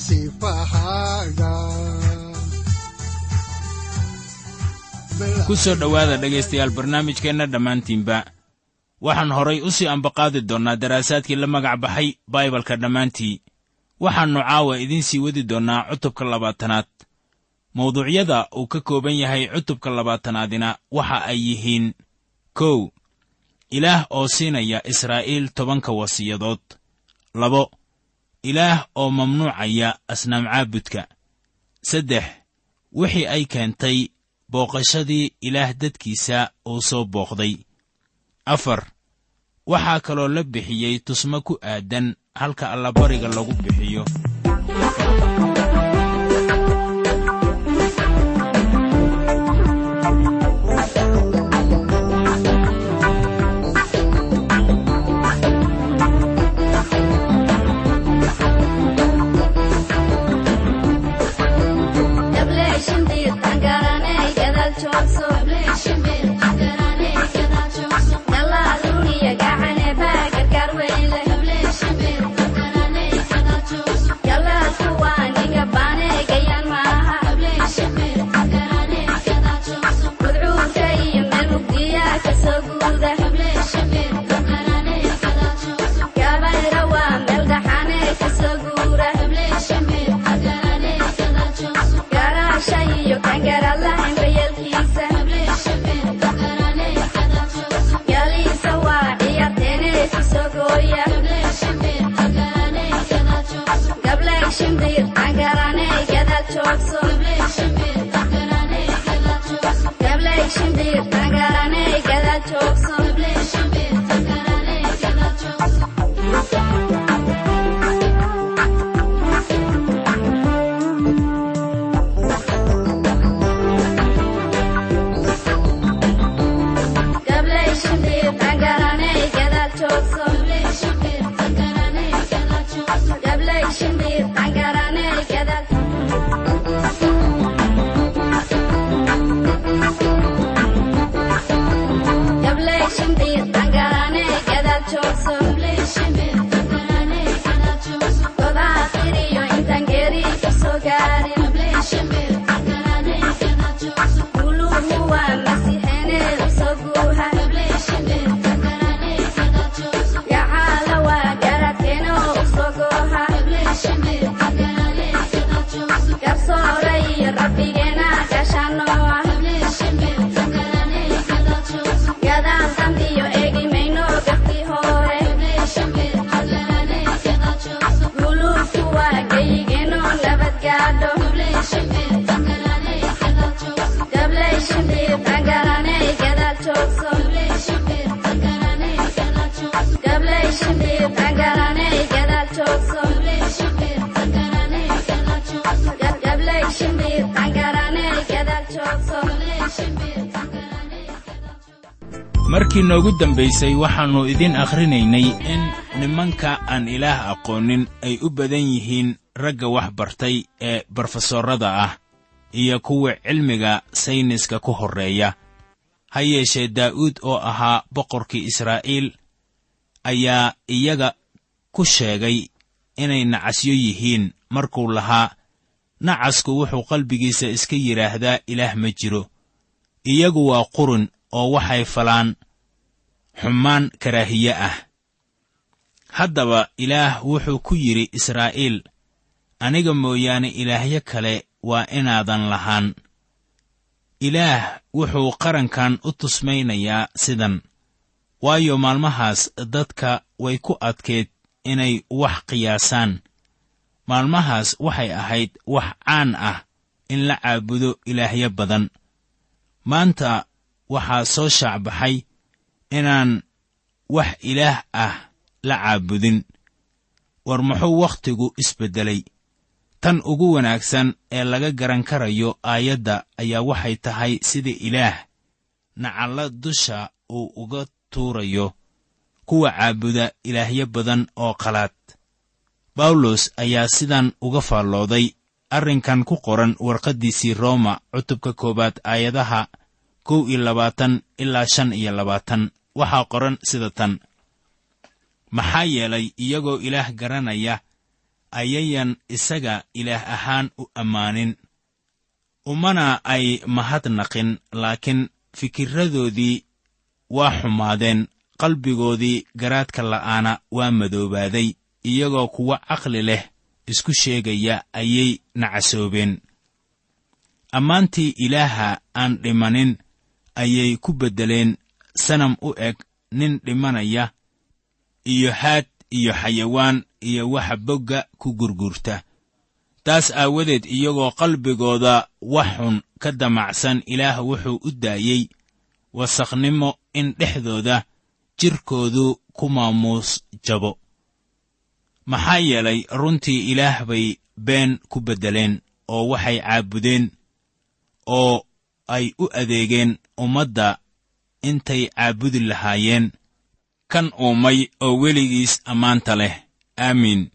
sifahaaga ku soo dhowaada dhegaystayaal barnaamijkeenna dhammaantiinba. Waxaan horay u sii ambaqaadi doonnaa daraasaadkii la magac baxay baibalka dhammaantii. Waxaannu caawa idiin sii wadi doonnaa cutubka labaatanaad. Mawduucyada uu ka kooban yahay cutubka labaatanaadina waxa ay yihiin kow ilaah oo siinaya israa'iil tobanka wasiyadood labo ilaah oo mamnuucaya asnaam caabudka. Saddex wixii ay keentay booqashadii ilaah dadkiisa uu soo booqday. Afar waxaa kaloo la bixiyey tusmo ku aadan halka allabariga lagu bixiyo markii noogu dambaysay waxaannu idiin akhrinaynay in nimanka aan ilaah aqoonin ay u badan yihiin ragga wax bartay ee barofesorada ah iyo kuwa cilmiga sayniska ku horreeya. Ha yeeshee daa'uud oo ahaa boqorkii israa'iil ayaa iyaga ku sheegay inay nacasyo yihiin. Markuu lahaa nacasku wuxuu qalbigiisa iska yidhaahdaa ilaah ma jiro iyagu waa qurun oo waxay falaan xumaan karaahiye ah. Haddaba ilaah wuxuu ku yidhi israa'iil aniga mooyaane ilaahyo kale waa inaadan lahaan. Ilaah wuxuu qarankan u tusmaynayaa sidan waayo maalmahaas dadka way ku adkeed inay wax qiyaasaan. Maalmahaas waxay ahayd wax caan ah in la caabudo ilaahyo badan. Maanta waxaa soo shaacbaxay inaan wax ilaah ah la caabudin. War muxuu wakhtigu isbeddelay tan ugu wanaagsan ee laga garan karayo aayadda ayaa waxay tahay sida ilaah nacalla dusha uu uga tuurayo. Kuwa caabuda ilaahyo badan oo qalaad. Bawlos ayaa sidan uga faallooday arrinkan ku qoran warqaddiisii rooma cutubka koowaad aayadaha kow iyo labaatan ilaa shan iyo labaatan waxaa qoran sida tan. Maxaa yeelay iyagoo ilaah garanaya ayayan isaga ilaah ahaan u ammaanin. Umana ay mahadnaqin laakiin fikirradoodii waa xumaadeen qalbigoodii garaadka la'aana waa madoobaaday iyagoo kuwa caqli leh isku sheegaya ayay nacasoobeen. Ammaantii ilaaha aan dhimanin ayay ku beddeleen sanam u eg nin dhimanaya iyo haad iyo xayawaan iyo waxa bogga ku gurgurta. Taas aawadeed iyagoo qalbigooda wax xun ka damacsan ilaah wuxuu u daayey wasakhnimo in dhexdooda jidhkoodu ku maamuus jabo. Maxaa yeelay runtii ilaah bay been ku beddeleen oo waxay caabudeen oo ay u adeegeen ummadda intay caabudi lahaayeen. Kan uumay oo weligiis ammaanta leh. Aamiin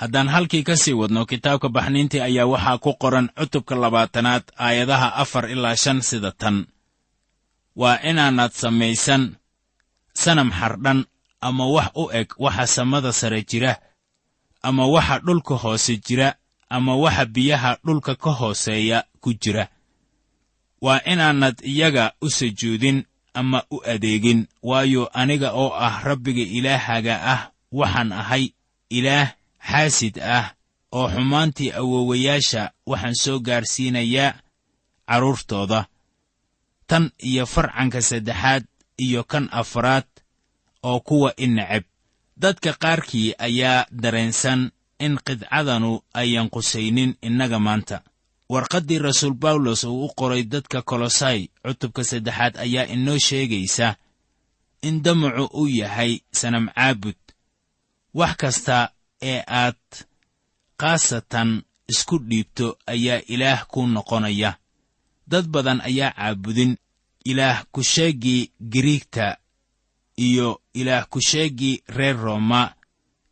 haddaan halkii ka sii wadno kitaabka baxniintii ayaa waxaa ku qoran cutubka labaatanaad aayadaha afar ilaa shan sida tan. Waa inaanad samaysan sanam xardhan ama wax u eg waxa samada sare jira ama waxa dhulka hoose jira ama waxa biyaha dhulka ka hooseeya ku jira waa inaanad iyaga u sujuudin ama u adeegin. Waayo aniga oo ah rabbiga ilaahaga ah waxaan ahay ilaah xaasid ah oo xumaantii awoowayaasha waxaan soo gaarsiinayaa carruurtooda tan iyo farcanka saddexaad iyo kan afraad oo kuwa i neceb. Dadka qaarkii ayaa dareensan in qidcadanu ayan qusaynin innaga maanta warqaddii rasuul bawlos uu u qoray dadka kolosai cutubka saddexaad ayaa inoo sheegaysa in damacu uu yahay sanam caabud. Wax kasta ee aad khaasatan isku dhiibto ayaa ilaah kuu noqonaya. Dad badan ayaa caabudin ilaah kusheeggii giriigta iyo ilaah kusheeggii reer rooma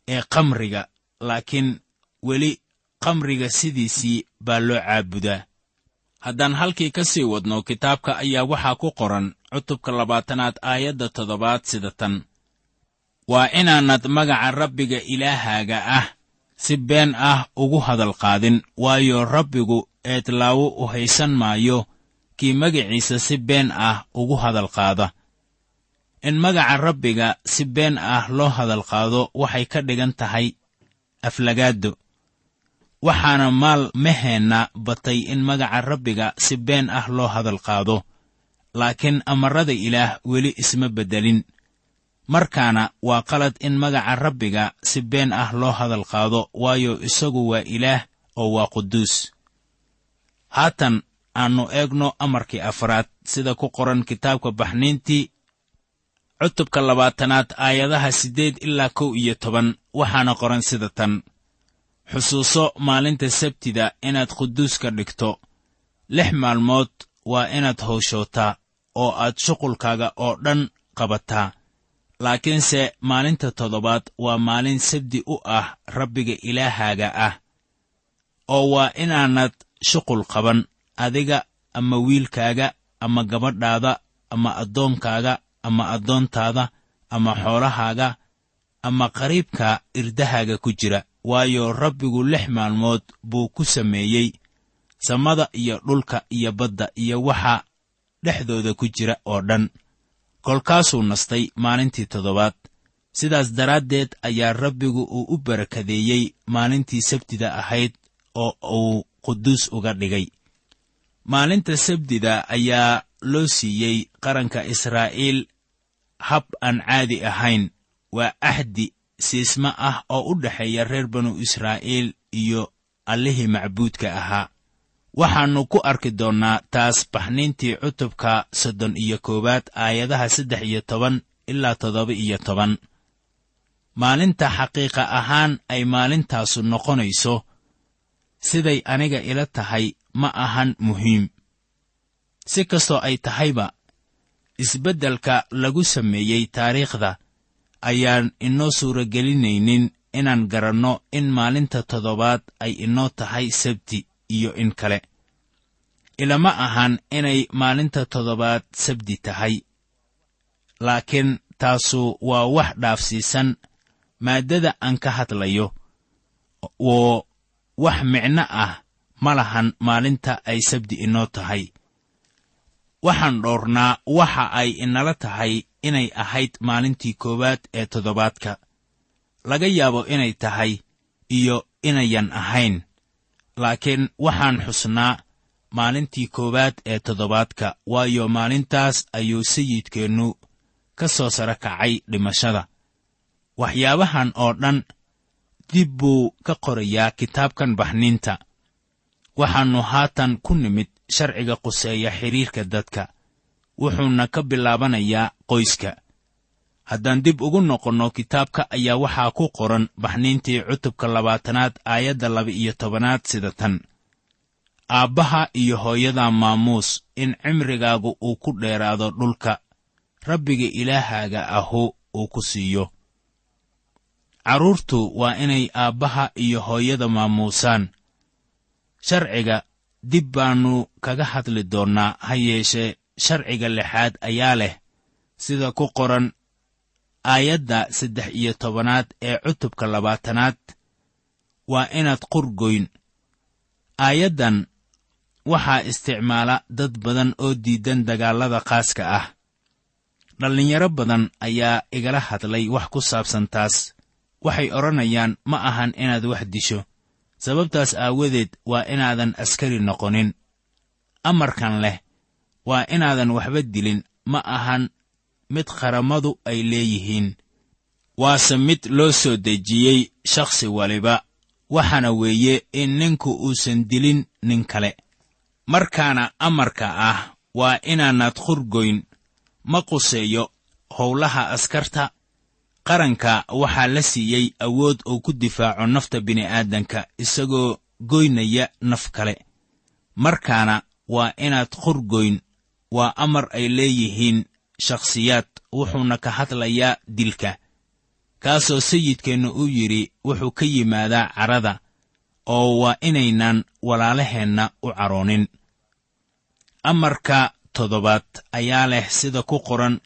ee kamriga laakiin weli kamriga sidiisii baa loo caabudaa. Haddaan halkii ka sii wadno kitaabka ayaa waxaa ku qoran cutubka labaatanaad aayadda toddobaad sida tan. Waa inaanad magaca rabbiga ilaahaaga ah si been ah ugu hadal qaadin waayo rabbigu eedlaawo u haysan maayo kii magaciisa si been ah ugu hadal qaada. In magaca rabbiga si been ah loo hadal qaado waxay ka dhigan tahay aflagaado waxaana maal maheenna batay in magaca rabbiga si been ah loo hadal qaado laakiin amarrada ilaah weli isma beddelin markaana waa qalad in magaca rabbiga si been ah loo hadal qaado waayo isagu waa ilaah oo waa quduus. Haatan aannu eegno amarkii afraad sida ku qoran kitaabka baxniintii cutubka labaatanaad aayadaha siddeed ilaa kow iyo toban waxaana qoran sida tan xusuuso maalinta sabtida inaad quduus ka dhigto. Lix maalmood waa inaad howshootaa oo aad shuqulkaaga oo dhan qabataa. Laakiinse maalinta toddobaad waa maalin sabdi u ah rabbiga ilaahaaga ah oo waa inaanad shuqul qaban adiga ama wiilkaaga ama gabadhaada ama addoonkaaga ama addoontaada ama xoolahaaga ama qariibka irdahaaga ku jira waayo rabbigu lix maalmood buu ku sameeyey samada iyo dhulka iyo badda iyo waxa dhexdooda ku jira oo dhan. Kolkaasuu nastay maalintii toddobaad. Sidaas daraaddeed ayaa rabbigu uu u barakadeeyey maalintii sabtida ahayd oo uu quduus uga dhigay. Maalinta sabdida ayaa loo siiyey qaranka israa'iil hab aan caadi ahayn. Waa axdi siisma ah oo u dhexeeya reer banu israa'iil iyo allihii macbuudka ahaa. Waxaannu ku arki doonnaa taas baxniintii cutubka soddon iyo koowaad aayadaha saddex iyo toban ilaa toddoba iyo toban. Maalinta xaqiiqa ahaan ay maalintaasu noqonayso siday aniga ila tahay ma ahan muhiim. Si kastoo ay tahayba isbeddelka lagu sameeyey taariikhda ayaan inoo suuragelinaynin inaan garanno in maalinta toddobaad ay inoo tahay sabti iyo in kale. Ilama ahan inay maalinta toddobaad sabdi tahay. Laakiin taasu waa wax dhaafsiisan maaddada aan ka hadlayo oo wax micno ah ma lahan maalinta ay sabdi inoo tahay waxaan dhoornaa waxa ay inala tahay inay ahayd maalintii koowaad ee toddobaadka. Laga yaabo inay tahay iyo inayan ahayn. Laakiin waxaan xusnaa maalintii koowaad ee toddobaadka waayo maalintaas ayuu sayidkeennu ka soo sara kacay dhimashada. Waxyaabahan oo dhan dib buu ka qorayaa kitaabkan baxniinta. Waxaannu haatan ku nimid sharciga quseeya xidhiirka dadka. Wuxuuna ka bilaabanayaa qoyska. Haddaan dib ugu noqonno kitaabka ayaa waxaa ku qoran baxniintii cutubka labaatanaad aayadda laba-iyo tobanaad sida tan. Aabbaha iyo hooyada maamuus in cimrigaagu uu ku dheeraado dhulka. Rabbiga ilaahaaga ahu uu ku siiyo. Carruurtu waa inay aabbaha iyo hooyada maamuusaan. Sharciga dib baannu kaga hadli doonnaa ha yeeshee sharciga lixaad ayaa leh. Sida ku qoran aayadda saddex iyo tobanaad ee cutubka labaatanaad waa inaad qurgoyn aayaddan waxaa isticmaala dad badan oo diidan dagaallada khaaska ah. Dhallinyaro badan ayaa igala hadlay wax ku saabsan taas waxay odhanayaan ma ahan inaad wax disho sababtaas aawadeed waa inaadan askari noqonin. Amarkan leh waa inaadan waxba dilin ma ahan mid qarammadu ay leeyihiin. Waase mid loo soo dejiyey shakhsi waliba waxaana weeye in ninku uusan dilin nin kale. Markaana amarka ah waa inaanad qurgoyn ma quseeyo howlaha askarta qaranka waxaa la siiyey awood uu ku difaaco nafta bini'aadanka isagoo goynaya naf kale. Markaana waa inaad qurgoyn waa amar ay leeyihiin shakhsiyaad wuxuuna ka hadlayaa dilka. Kaasoo sayidkeenna uu yidhi wuxuu ka yimaadaa carada oo waa inaynan walaalaheenna u caroonin. Amarka toddobaad ayaa leh sida ku qoran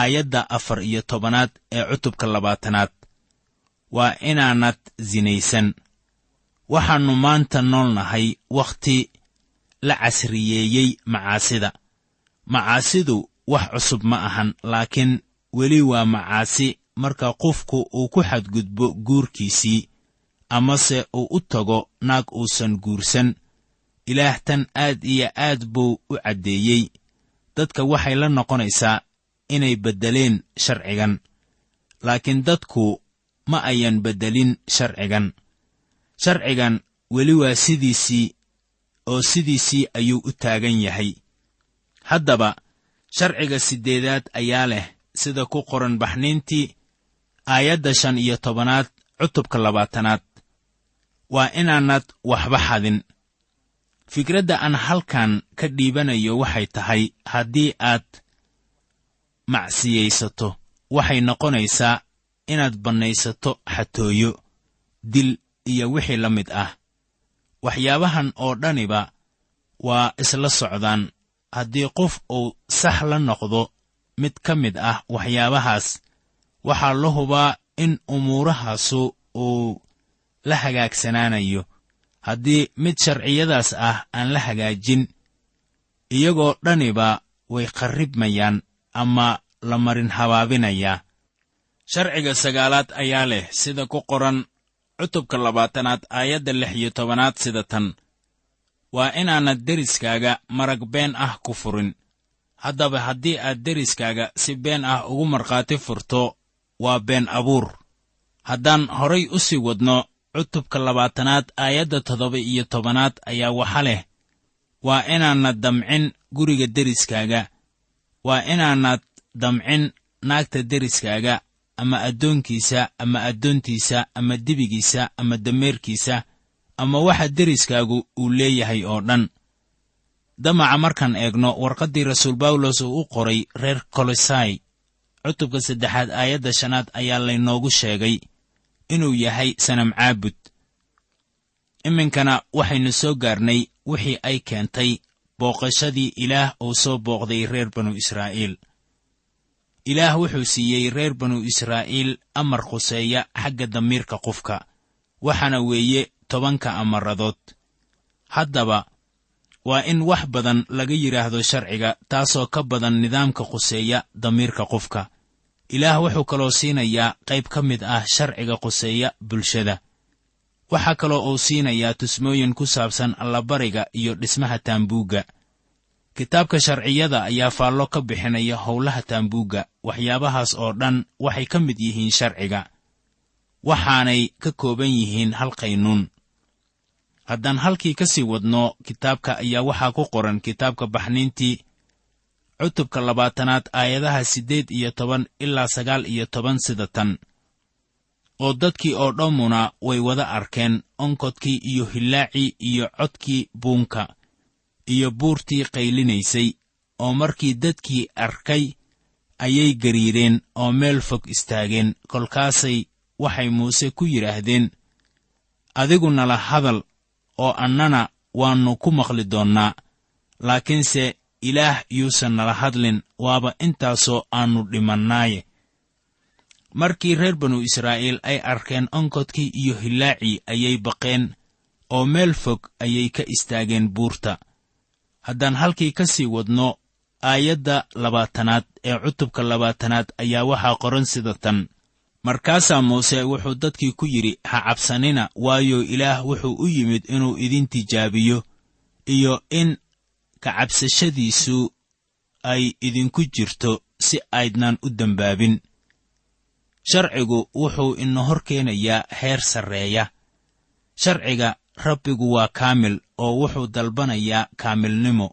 aayadda afar iyo tobanaad ee cutubka labaatanaad. Waa inaanad sinaysan waxaannu maanta nool nahay wakhti la casriyeeyey macaasida. Macaasidu wax cusub ma ahan laakiin weli waa macaasi marka qofku uu ku xadgudbo guurkiisii amase uu u tago naag uusan guursan. Ilaah tan aad iyo aad buu u caddeeyey. Dadka waxay la noqonaysaa inay beddeleen sharcigan. Laakiin dadku ma ayan beddelin sharcigan. Sharcigan weli waa sidiisii oo sidiisii ayuu u taagan yahay. Haddaba sharciga siddeedaad ayaa leh sida ku qoran baxniintii aayadda shan iyo tobanaad cutubka labaatanaad. Waa inaanad waxba xadin. Fikradda aan halkan ka dhiibanayo waxay tahay haddii aad macsiyaysato waxay noqonaysaa inaad bannaysato xatooyo dil iyo wixii la mid ah. Waxyaabahan oo dhaniba waa isla socdaan. Haddii qof uu sax la noqdo mid ka mid ah waxyaabahaas waxaa la hubaa in umuurahaasu uu la hagaagsanaanayo. Haddii mid sharciyadaas ah aan la hagaajin iyagoo dhaniba way qarribmayaan ama la marin habaabinayaa sharciga sagaalaad ayaa leh sida ku qoran cutubka labaatanaad aayadda lix iyo tobanaad sida tan. Waa inaanad deriskaaga marag been ah ku furin. Haddaba haddii aad deriskaaga si been ah ugu markhaati furto waa been abuur. Haddaan horay u sii wadno cutubka labaatanaad aayadda toddoba iyo tobanaad ayaa waxa leh. Waa inaanad damcin guriga deriskaaga waa inaanad damcin naagta deriskaaga ama addoonkiisa ama addoontiisa ama dibigiisa ama dameerkiisa ama waxa deriskaagu uu leeyahay oo dhan. Damaca markaan eegno warqaddii rasuul bawlos uu u qoray reer kolosai cutubka saddexaad aayadda shanaad ayaa laynoogu sheegay inuu yahay sanam caabud. Iminkana waxaynu soo gaarnay wixii ay keentay booqashadii ilaah uu soo booqday reer banu israa'iil. Ilaah wuxuu siiyey reer banu israa'iil amar khuseeya xagga damiirka qofka waxaana weeye tobanka amaradood. Haddaba waa in wax badan laga yidhaahdo sharciga taasoo ka badan nidaamka khuseeya damiirka qofka ilaah wuxuu kaloo siinayaa qayb ka mid ah sharciga khuseeya bulshada waxaa kaloo uu siinayaa tusmooyin ku saabsan allabariga iyo dhismaha taambuugga. Kitaabka sharciyada ayaa faallo ka bixinaya howlaha taambuugga waxyaabahaas oo dhan waxay ka mid yihiin sharciga. Waxaanay ka kooban yihiin hal qaynuun haddaan halkii ka sii wadno kitaabka ayaa waxaa ku qoran kitaabka baxniintii cutubka labaatanaad aayadaha siddeed iyo toban ilaa sagaal iyo toban sida tan oo dadkii oo dhammuna way wada arkeen onkodkii iyo hillaacii iyo codkii buunka iyo buurtii qaylinaysay oo markii dadkii arkay ayay gariireen oo meel fog istaageen. Kolkaasay waxay muuse ku yidhaahdeen adigu nala hadal oo annana waannu ku maqli doonnaa laakiinse ilaah yuusan nala hadlin waaba intaasoo aannu dhimannaaye markii reer banu israa'iil ay arkeen onkodkii iyo hillaacii ayay baqeen oo meel fog ayay ka istaageen buurta. Haddaan halkii ka sii wadno aayadda labaatanaad ee cutubka labaatanaad ayaa waxaa qoran sida tan. Markaasaa muuse wuxuu dadkii ku yidhi ha cabsanina waayo ilaah wuxuu u yimid inuu idin tijaabiyo iyo in kacabsashadiisu ay idinku jirto si aydnan u dembaabin sharcigu wuxuu ina hor keenayaa heer sarreeya. Sharciga rabbigu waa kaamil oo wuxuu dalbanayaa kaamilnimo.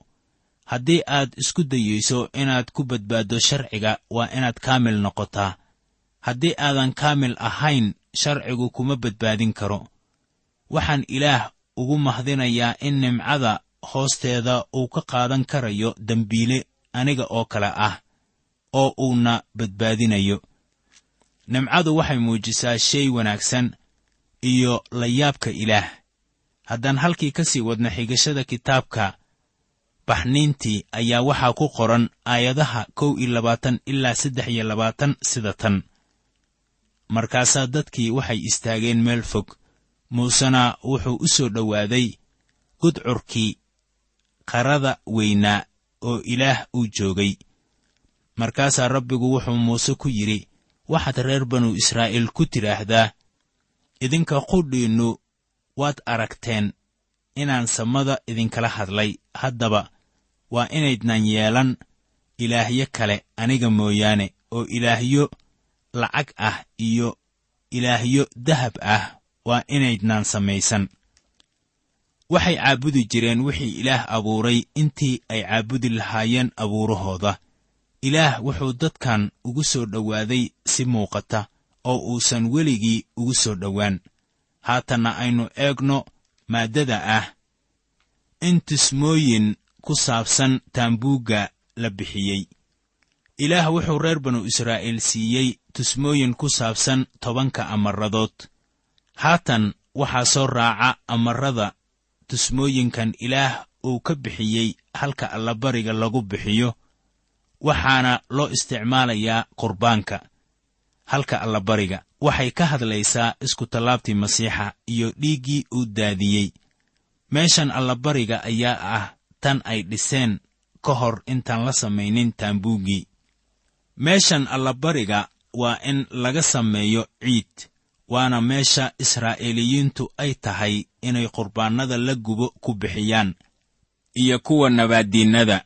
Haddii aad isku dayeyso inaad ku badbaaddo sharciga waa inaad kaamil noqotaa. Haddii aadan kaamil ahayn sharcigu kuma badbaadin karo. Waxaan ilaah ugu mahdinayaa in nimcada hoosteeda uu ka qaadan karayo dembiile aniga oo kale ah oo uuna badbaadinayo nimcadu waxay muujisaa shay wanaagsan iyo layaabka ilaah. Haddaan halkii ka sii wadno xigashada kitaabka baxniintii ayaa waxaa ku qoran aayadaha kow iyo labaatan ilaa saddex iyo labaatan sida tan. Markaasaa dadkii waxay istaageen meel fog muusena wuxuu u soo dhowaaday gudcurkii qarada weynaa oo ilaah uu joogay. Markaasaa rabbigu wuxuu muuse ku yidhi waxaad reer banu israa'iil ku tidhaahdaa idinka qudhiinnu waad aragteen inaan samada idinkala hadlay. Haddaba waa inaydnan yeelan ilaahyo kale aniga mooyaane oo ilaahyo lacag ah iyo ilaahyo dahab ah waa inaydnaan samaysan. Waxay caabudi jireen wixii ilaah abuuray intii ay caabudi lahaayeen abuurahooda ilaah wuxuu dadkan ugu soo dhowaaday si muuqata oo uusan weligii ugu soo dhowaan. Haatanna aynu eegno maaddada ah. In tusmooyin ku saabsan taambuugga la bixiyey. Ilaah wuxuu reer banu israa'iil siiyey tusmooyin ku saabsan tobanka amaradood. Haatan waxaa soo raaca amarada tusmooyinkan ilaah uu ka bixiyey halka allabariga lagu bixiyo waxaana loo isticmaalayaa qurbaanka halka allabariga waxay ka hadlaysaa iskutallaabtii masiixa iyo dhiiggii uu daadiyey. Meeshan allabariga ayaa ah tan ay dhiseen ka hor intaan la samaynin taambuuggii. Meeshan allabariga waa in laga sameeyo ciid waana meesha israa'iiliyiintu ay tahay inay qurbaannada la gubo ku bixiyaan iyo kuwa nabaaddiinnada.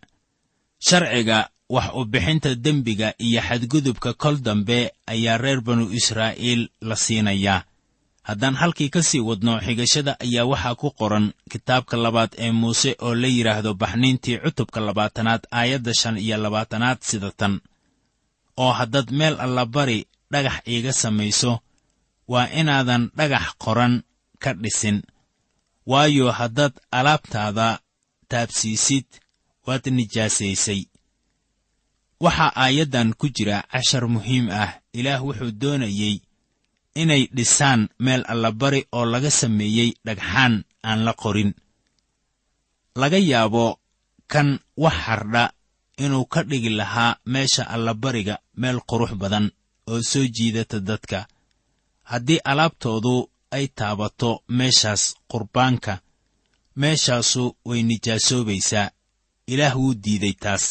Sharciga wax u bixinta dembiga iyo xadgudubka kol dambe ayaa reer banu israa'iil la siinayaa. Haddaan halkii ka sii wadno xigashada ayaa waxaa ku qoran kitaabka labaad ee muuse oo la yidhaahdo baxniintii cutubka labaatanaad aayadda shan iyo labaatanaad sida tan. Oo haddaad meel allabari dhagax iiga samayso waa inaadan dhagax qoran ka dhisin. Waayo haddaad alaabtaada taabsiisid waad nijaasaysay waxaa aayaddan ku jira cashar muhiim ah. Ilaah wuxuu doonayey inay dhisaan meel allabari oo laga sameeyey dhagxaan aan la qorin. Laga yaabo kan wax hardha inuu ka dhigi lahaa meesha allabariga meel qurux badan oo soo jiidata dadka. Haddii alaabtoodu ay taabato meeshaas qurbaanka meeshaasu way nijaasoobaysaa ilaah wuu diiday taas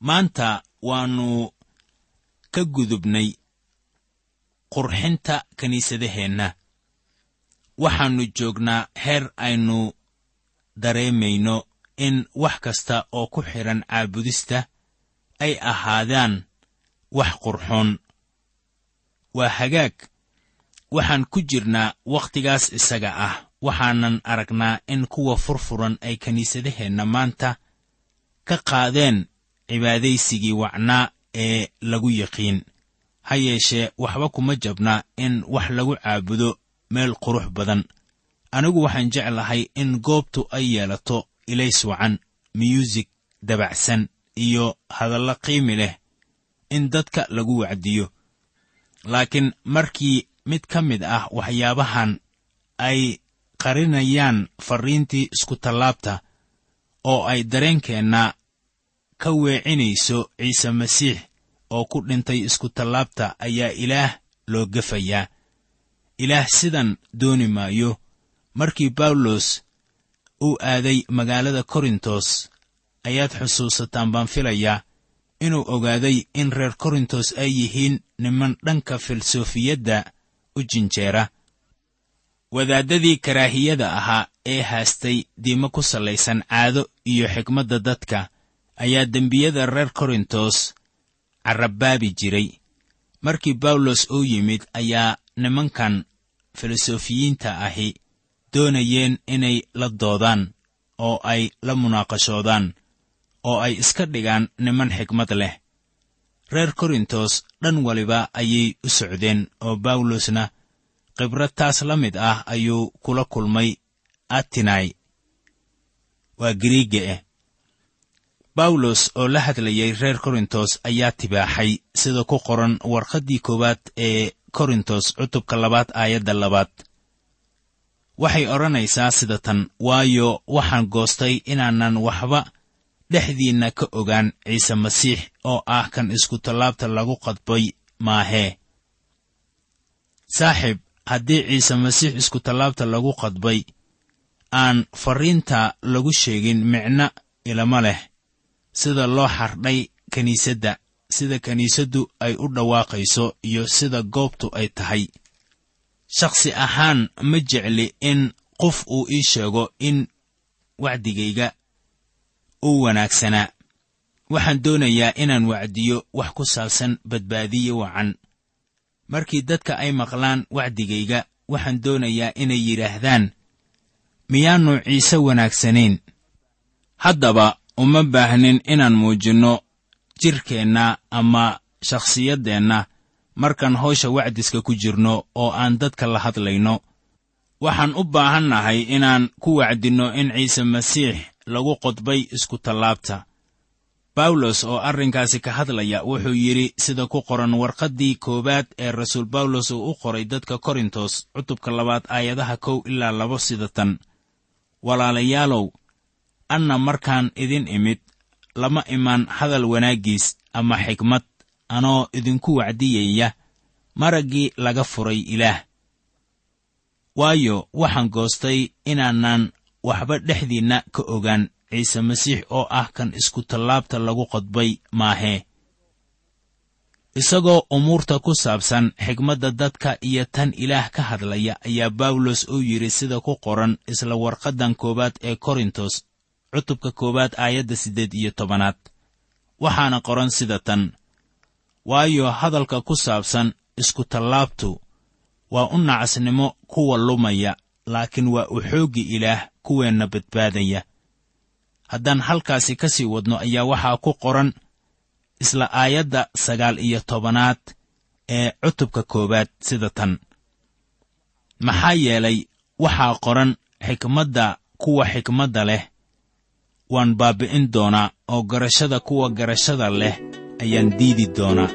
maanta waannu ka gudubnay qurxinta kiniisadaheenna waxaannu joognaa heer aynu dareemayno in wax kasta oo ku xidhan caabudista ay ahaadaan wax qurxoon. Waa hagaag. Waxaan ku jirnaa wakhtigaas isaga ah. Waxaanan aragnaa in kuwa furfuran ay kiniisadaheenna maanta ka qaadeen cibaadaysigii wacnaa ee lagu yaqiin. Ha yeeshee waxba kuma jabna in wax lagu caabudo meel qurux badan. Anigu waxaan jeclahay in goobtu ay yeelato ilays wacan miyuusig dabacsan iyo hadallo qiimi leh in dadka lagu wacdiyo. Laakiin markii mid ka mid ah waxyaabahan ay qarinayaan farriintii iskutallaabta oo ay dareenkeenna ka weecinayso ciise masiix oo ku dhintay iskutallaabta ayaa ilaah loo gafayaa. Ilaah sidan dooni maayo. Markii bawlos uu aaday magaalada korintos ayaad xusuusataan baan filayaa inuu ogaaday in reer korintos ay yihiin niman dhanka filsofiyadda u jinjeera. Wadaaddadii karaahiyada ahaa ee haastay diimo ku sallaysan caado iyo xigmadda dadka ayaa dembiyada reer korintos carrabaabi jiray. Markii bawlos uu yimid ayaa nimankan filosofiyiinta ahi doonayeen inay la doodaan oo ay la munaaqashoodaan oo ay iska dhigaan niman xigmad leh. Reer korintos dhan waliba ayay u socdeen oo bawlosna khibrad taas la mid ah ayuu kula kulmay atinai. Waa giriiga eh bawlos oo la hadlayay reer korintos ayaa tibaaxay sida ku qoran warqaddii koowaad ee korintos cutubka labaad aayadda labaad. Waxay odhanaysaa sida tan waayo waxaan goostay inaanan waxba dhexdiinna ka ogaan ciise masiix oo ah kan iskutallaabta lagu qadbay maahee saaxiib haddii ciise masiix iskutallaabta lagu qadbay aan farriinta lagu sheegin micno ilama leh sida loo xardhay kiniisadda sida kiniisaddu ay u dhawaaqayso iyo sida goobtu ay tahay. Shakhsi ahaan ma jecli in qof uu ii sheego in wacdigayga uu wanaagsanaa waxaan doonayaa inaan wacdiyo wax ku saabsan badbaadiye wacan. Markii dadka ay maqlaan wacdigayga waxaan doonayaa inay yidhaahdaan miyaannu ciise wanaagsanayn? Haddaba uma baahnin inaan muujinno jidhkeenna ama shakhsiyaddeenna markaan hawsha wacdiska ku jirno oo aan dadka la hadlayno waxaan u baahannahay inaan ku wacdinno in ciise masiix lagu qodbay iskutallaabta bawlos oo arrinkaasi ka hadlaya wuxuu yidhi sida ku qoran warqaddii koowaad ee rasuul bawlos uu u qoray dadka korintos cutubka labaad aayadaha kow ilaa labo sida tan walaalayaalow anna markaan idin imid lama imaan hadal wanaaggiis ama xigmad anoo idinku wacdiyaya maraggii laga furay ilaah. Waayo waxaan goostay inaanan waxba dhexdiinna ka ogaan ciise masiix oo ah kan iskutallaabta lagu qodbay maahee isagoo umuurta ku saabsan xigmadda dadka iyo tan ilaah ka hadlaya ayaa bawlos uu yidhi sida ku qoran isla warqaddan koowaad ee korintos cutubka koowaad aayadda siddeed iyo tobanaad. Waxaana qoran sida tan waayo hadalka ku saabsan iskutallaabtu waa u nacasnimo kuwa lumaya laakiin waa u xooggi ilaah kuweenna badbaadaya. Haddaan halkaasi ka sii wadno ayaa waxaa ku qoran isla aayadda sagaal iyo tobanaad ee cutubka koowaad sida tan. Maxaa yeelay waxaa qoran xikmadda kuwa xikmadda leh waan baabbi'in doonaa oo garashada kuwa garashada leh ayaan diidi doonaa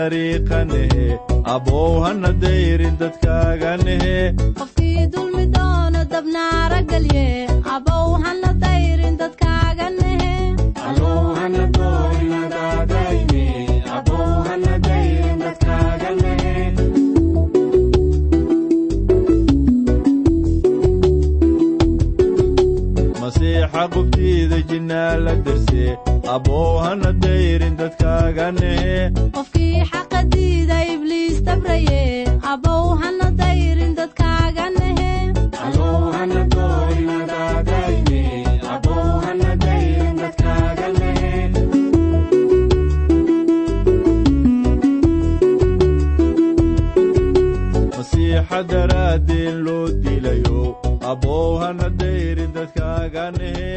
dagaala dariiqanehe abow hana dayrin dadkaaganehe qofkii dulmi doono dabnaara gelye abow hana dayrin dadkaaga nehe masiixa qubtiida jinnaa la derse abow hana dayrin dadkaaganehe qofkii xaqa diida ibliis dabraye abow hana dayrin dadkaaga nehe masiixa daraadeen loo dilayo abow hana dayrin dadkaaganehe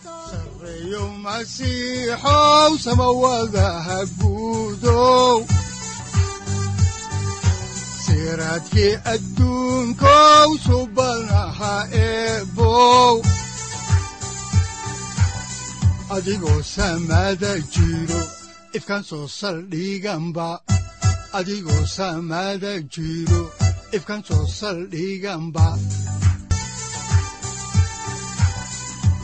dariiqi shaydaanka ka soo sareeyo masiixow samawadaha guudow siraadkii adduunkow subanaha eebow adigoo samada jiro ifkan soo saldhiganba